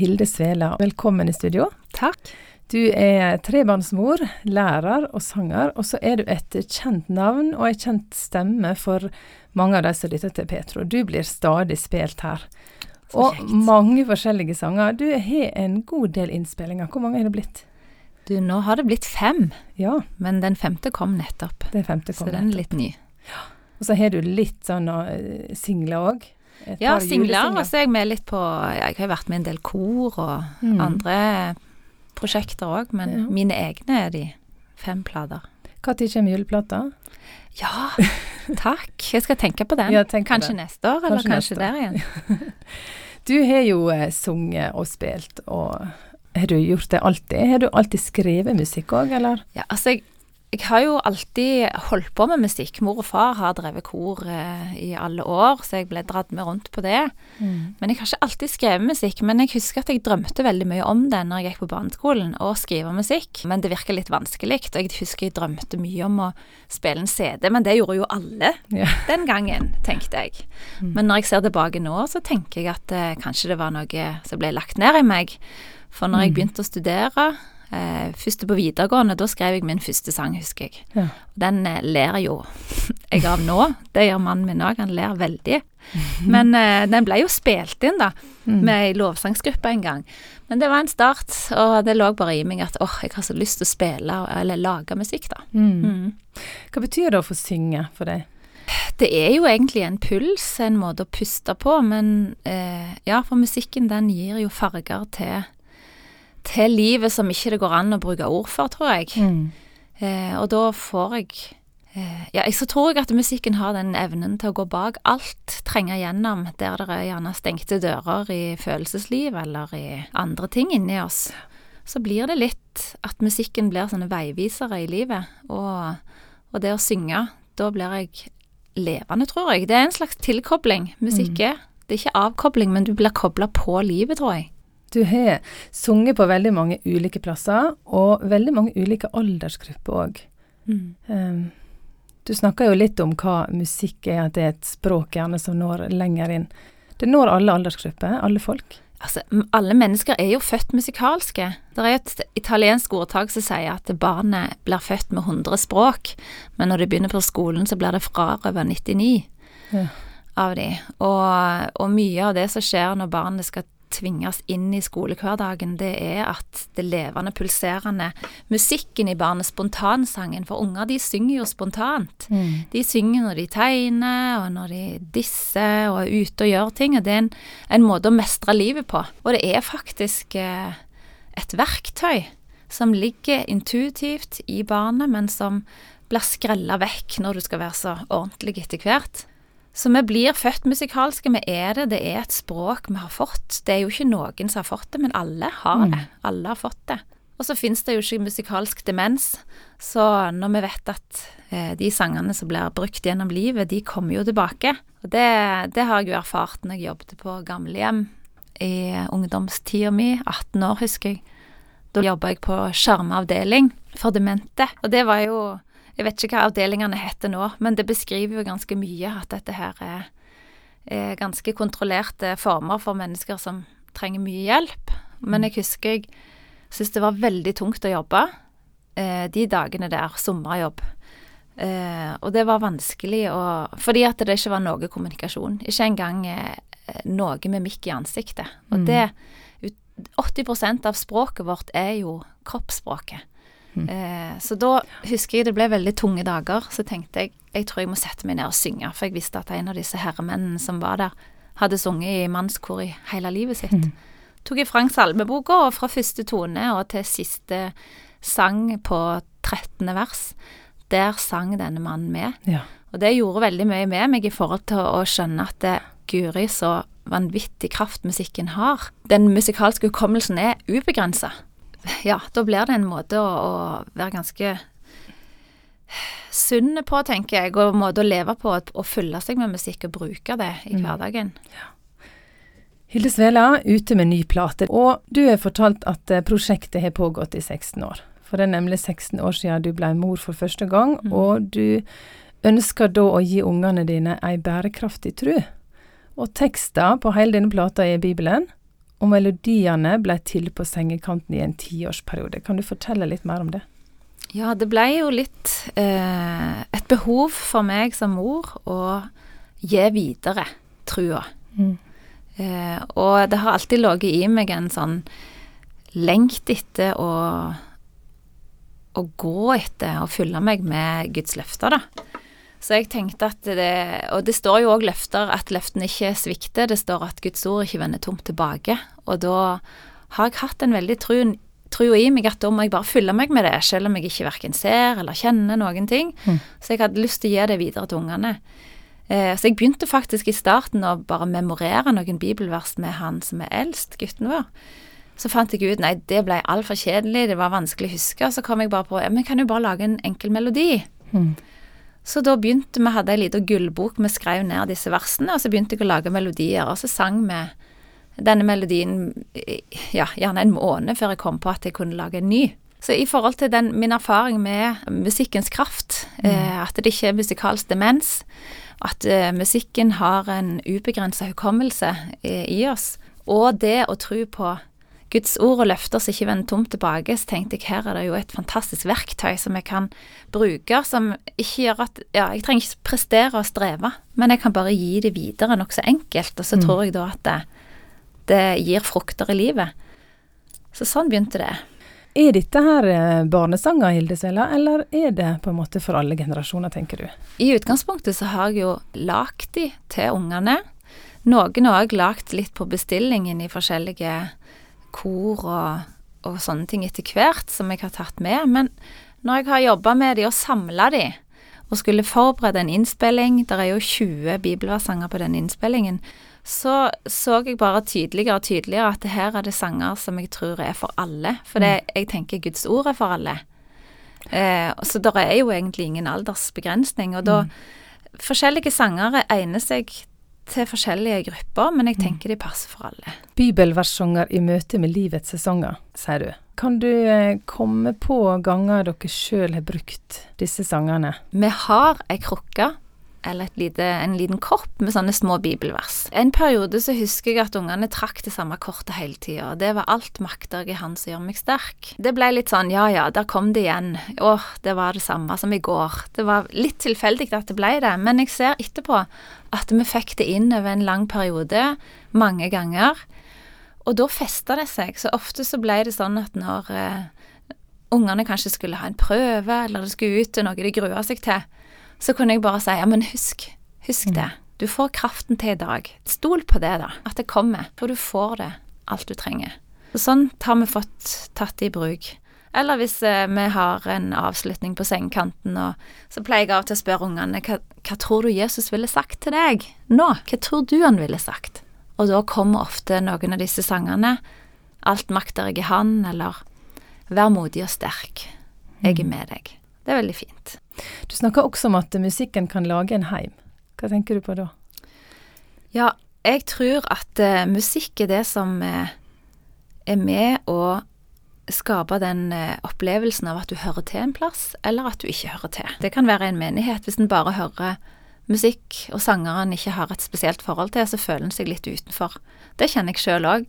Hilde Svela, velkommen i studio. Takk. Du er trebarnsmor, lærer og sanger, og så er du et kjent navn og ei kjent stemme for mange av de som lytter til Petro. Du blir stadig spilt her. Og mange forskjellige sanger. Du har en god del innspillinger. Hvor mange har det blitt? Du, nå har det blitt fem, Ja, men den femte kom nettopp. Den femte kom Så kom den er litt ny. Ja. Og så har du litt sånn uh, singler òg. Ja, singler. Og så er jeg med litt på Jeg har vært med i en del kor og Mm. andre prosjekter òg, men Ja. mine egne er de fem plater. Når kommer juleplata? Ja, takk. Jeg skal tenke på den. Ja, kanskje det. neste år, eller Kanskje kanskje, der igjen. Du har jo eh, sunget og spilt, og har du gjort det alltid? Har du alltid skrevet musikk òg, eller? Ja, altså jeg, jeg har jo alltid holdt på med musikk. Mor og far har drevet kor eh, i alle år, så jeg ble dratt med rundt på det. Men jeg har ikke alltid skrevet musikk. Men jeg husker at jeg drømte veldig mye om det når jeg gikk på barneskolen, å skrive musikk. Men det virka litt vanskelig. Og jeg husker jeg drømte mye om å spille en CD, men det gjorde jo alle Ja. den gangen, tenkte jeg. Men når jeg ser tilbake nå, så tenker jeg at eh, kanskje det var noe som ble lagt ned i meg. For når jeg begynte å studere, eh, første på videregående, da skrev jeg min første sang, husker jeg. Ja. Den eh, ler jo jeg av nå. Det gjør mannen min òg, han ler veldig. Men eh, den ble jo spilt inn, da, Mm. med ei lovsangsgruppe en gang. Men det var en start, og det lå bare i meg at åh, jeg har så lyst til å spille eller lage musikk, da. Mm. Mm. Hva betyr det å få synge for deg? Det er jo egentlig en puls, en måte å puste på, men eh, ja, for musikken den gir jo farger til, til livet som ikke det går an å bruke ord for, tror jeg. Eh, og da får jeg eh, Ja, så tror jeg at musikken har den evnen til å gå bak alt, trenge gjennom der det er gjerne stengte dører i følelsesliv eller i andre ting inni oss. Så blir det litt at musikken blir sånne veivisere i livet. Og, og det å synge, da blir jeg levende, tror jeg. Det er en slags tilkobling musikk er. Det er ikke avkobling, men du blir kobla på livet, tror jeg. Du har sunget på veldig mange ulike plasser, og veldig mange ulike aldersgrupper òg. du snakker jo litt om hva musikk er, at det er et språk gjerne som når lenger inn. Det når alle aldersgrupper, alle folk. Altså, alle mennesker er jo født musikalske. Det er et italiensk ordtak som sier at barnet blir født med 100 språk, men når de begynner på skolen, så blir det frarøvet 99 Ja. av de. Og, og mye av det som skjer når barnet skal tvinges inn i skolehverdagen, det er at det levende, pulserende musikken i barnet, spontansangen, for unger de synger jo spontant. De synger når de tegner, og når de disser og er ute og gjør ting. Og det er en, en måte å mestre livet på. Og det er faktisk eh, et verktøy som ligger intuitivt i barnet, men som blir skrella vekk når du skal være så ordentlig etter hvert. Så vi blir født musikalske, vi er det, det er et språk vi har fått. Det er jo ikke noen som har fått det, men alle har det. Alle har fått det. Og så finnes det jo ikke musikalsk demens, så når vi vet at eh, de sangene som blir brukt gjennom livet, de kommer jo tilbake. Og det, det har jeg jo erfart når jeg jobbet på gamlehjem i ungdomstida mi, 18 år husker jeg. Da jobba jeg på skjermavdeling for demente, og det var jo Jeg vet ikke hva avdelingene heter nå, men det beskriver jo ganske mye at dette her er, er ganske kontrollerte former for mennesker som trenger mye hjelp. Men jeg husker jeg syntes det var veldig tungt å jobbe eh, de dagene der, sommerjobb. Eh, og det var vanskelig å Fordi at det ikke var noe kommunikasjon. Ikke engang eh, noe mikk i ansiktet. Og det 80% av språket vårt er jo kroppsspråket. Eh, så da husker jeg det ble veldig tunge dager. Så tenkte jeg jeg tror jeg må sette meg ned og synge, for jeg visste at en av disse herremennene som var der, hadde sunget i mannskor i hele livet sitt. Tok jeg Frank salmeboka, og fra første tone og til siste sang på 13. vers, der sang denne mannen med. Ja. Og det gjorde veldig mye med meg i forhold til å skjønne at det, Guri, så vanvittig kraft musikken har. Den musikalske hukommelsen er ubegrensa. Ja, da blir det en måte å, å være ganske sunn på, tenker jeg, og en måte å leve på, å fylle seg med musikk og bruke det i hverdagen. Hilde Svela, ute med ny plate. Og du har fortalt at eh, prosjektet har pågått i 16 år. For det er nemlig 16 år siden du ble mor for første gang, og du ønsker da å gi ungene dine ei bærekraftig tru. Og tekster på hele denne plata er Bibelen, og melodiene ble til på sengekanten i en tiårsperiode. Kan du fortelle litt mer om det? Ja, det ble jo litt eh, et behov for meg som mor å gi videre trua. Mm. Eh, og det har alltid ligget i meg en sånn lengt etter å, å gå etter og fylle meg med Guds løfter, da. Så jeg tenkte at det Og det står jo òg løfter at løftene ikke svikter. Det står at Guds ord ikke vender tomt tilbake. Og da har jeg hatt en veldig tro, tro i meg at da må jeg bare fylle meg med det, selv om jeg ikke verken ser eller kjenner noen ting. Mm. Så jeg hadde lyst til å gi det videre til ungene. Eh, så jeg begynte faktisk i starten å bare memorere noen bibelvers med han som er eldst, gutten vår. Så fant jeg ut nei, det ble altfor kjedelig, det var vanskelig å huske. Og så kom jeg bare på ja, men kan jo bare lage en enkel melodi. Mm. Så da begynte vi, hadde ei lita gullbok, vi skrev ned disse versene, og så begynte jeg å lage melodier. Og så sang vi denne melodien ja, gjerne en måned før jeg kom på at jeg kunne lage en ny. Så i forhold til den, min erfaring med musikkens kraft, mm. eh, at det ikke er musikalsk demens, at eh, musikken har en ubegrensa hukommelse eh, i oss, og det å tro på Guds ord og løfter som ikke vender tomt tilbake, så tenkte jeg her er det jo et fantastisk verktøy som jeg kan bruke, som ikke gjør at Ja, jeg trenger ikke prestere og streve, men jeg kan bare gi det videre nokså enkelt, og så mm. tror jeg da at det, det gir frukter i livet. Så sånn begynte det. Er dette her eh, barnesanger, Hildesela, eller er det på en måte for alle generasjoner, tenker du? I utgangspunktet så har jeg jo lagd de til ungene. Noen har jeg lagd litt på bestillingen i forskjellige kor og, og, sånne ting etter hvert som jeg har tatt med. Men når jeg har jobba med de og samla de, og skulle forberede en innspilling, det er jo 20 bibelversanger på den innspillingen, så så jeg bare tydeligere og tydeligere at her er det sanger som jeg tror er for alle. For det, mm. jeg tenker Guds ord er for alle. Eh, så det er jo egentlig ingen aldersbegrensning. Og da mm. Forskjellige sanger egner seg til forskjellige grupper, men jeg mm. tenker de passer for alle. Bibelversanger i møte med livets sesonger, sier du. Kan du eh, komme på ganger dere sjøl har brukt disse sangene? Vi har ei krukke eller lite, en liten kopp med sånne små bibelvers. En periode så husker jeg at ungene trakk det samme kortet hele tida. Det var alt makter i Han som gjør meg sterk. Det ble litt sånn ja ja, der kom det igjen. Åh, det var det samme som i går. Det var litt tilfeldig at det ble det, men jeg ser etterpå at vi fikk det inn over en lang periode, mange ganger. Og da festa det seg. Så ofte så ble det sånn at når eh, ungene kanskje skulle ha en prøve, eller det skulle ut til noe de grua seg til, så kunne jeg bare si ja, men husk, husk mm. det. Du får kraften til i dag. Stol på det, da. At det kommer. For du får det, alt du trenger. Og sånn har vi fått tatt det i bruk. Eller hvis eh, vi har en avslutning på sengekanten, og så pleier jeg av og til å spørre ungene hva, hva tror du Jesus ville sagt til deg nå? Hva tror du han ville sagt? Og da kommer ofte noen av disse sangene. Alt makter jeg i Han, eller Vær modig og sterk. Jeg er mm. med deg. Det er veldig fint. Du snakker også om at musikken kan lage en heim. Hva tenker du på da? Ja, jeg tror at uh, musikk er det som uh, er med å skape den uh, opplevelsen av at du hører til en plass, eller at du ikke hører til. Det kan være en menighet. Hvis en bare hører musikk og sangeren en ikke har et spesielt forhold til, så føler en seg litt utenfor. Det kjenner jeg sjøl òg.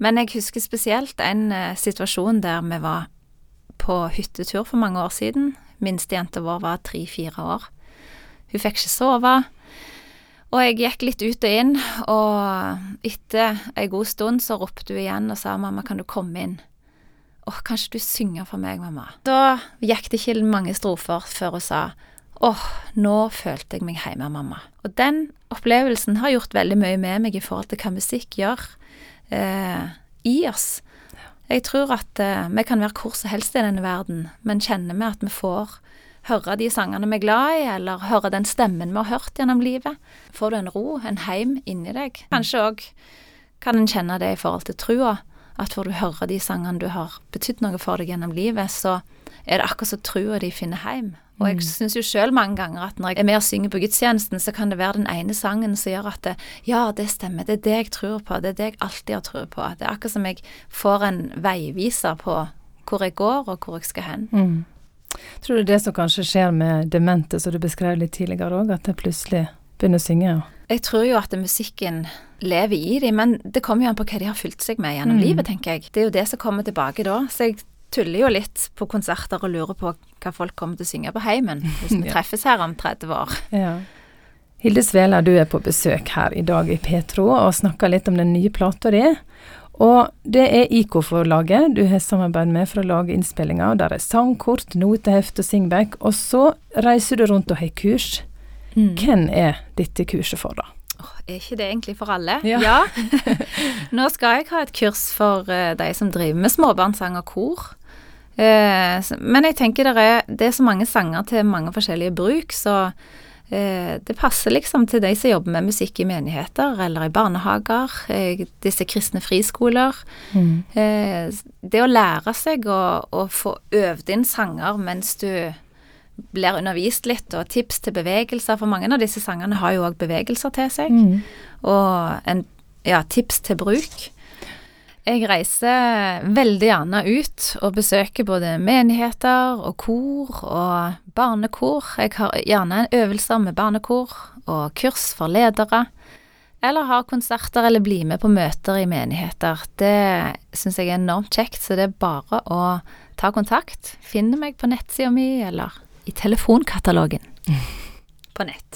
Men jeg husker spesielt en situasjon der vi var på hyttetur for mange år siden. Minstejenta vår var tre-fire år. Hun fikk ikke sove. Og jeg gikk litt ut og inn, og etter ei god stund så ropte hun igjen og sa 'mamma, kan du komme inn'? Åh, kan ikke du synge for meg, mamma? Da gikk det ikke mange strofer før hun sa åh, nå følte jeg meg hjemme, mamma. Og den opplevelsen har gjort veldig mye med meg i forhold til hva musikk gjør eh, i oss. Jeg tror at uh, vi kan være hvor som helst i denne verden, men kjenner vi at vi får høre de sangene vi er glad i, eller høre den stemmen vi har hørt gjennom livet, får du en ro, en heim inni deg. Kanskje òg kan en kjenne det i forhold til trua, at får du høre de sangene du har betydd noe for deg gjennom livet, så er det akkurat som trua de finner hjem. Og jeg mm. syns jo sjøl mange ganger at når jeg er med og synger på gudstjenesten, så kan det være den ene sangen som gjør at det, ja, det stemmer, det er det jeg tror på, det er det jeg alltid har tro på. Det er akkurat som jeg får en veiviser på hvor jeg går, og hvor jeg skal hen. Mm. Tror du det som kanskje skjer med demente, som du beskrev litt tidligere òg, at de plutselig begynner å synge? Jeg tror jo at musikken lever i dem, men det kommer jo an på hva de har fylt seg med gjennom Mm. livet, tenker jeg. Det er jo det som kommer tilbake da. Så jeg tuller jo litt på konserter og lurer på hva folk kommer til å synge på heimen hvis vi treffes her om 30 år. Ja. Hilde Svela, du er på besøk her i dag i Petro og snakker litt om den nye plata di. Og det er IK-forlaget du har samarbeid med for å lage innspillinger. Der er sangkort, noteheft og singback. Og så reiser du rundt og har kurs. Hvem er dette kurset for, da? Er ikke det egentlig for alle? Ja. Nå skal jeg ha et kurs for eh, de som driver med småbarnssang og kor. Eh, men jeg tenker det er, det er så mange sanger til mange forskjellige bruk, så eh, det passer liksom til de som jobber med musikk i menigheter eller i barnehager, eh, disse kristne friskoler. Mm. det å lære seg å, å få øvd inn sanger mens du blir undervist litt, og tips til bevegelser, for mange av disse sangene har jo òg bevegelser til seg Mm. og en, ja, tips til bruk. Jeg reiser veldig gjerne ut og besøker både menigheter og kor og barnekor. Jeg har gjerne øvelser med barnekor og kurs for ledere. Eller har konserter eller blir med på møter i menigheter. Det syns jeg er enormt kjekt, så det er bare å ta kontakt. Finne meg på nettsida mi eller i telefonkatalogen på nett.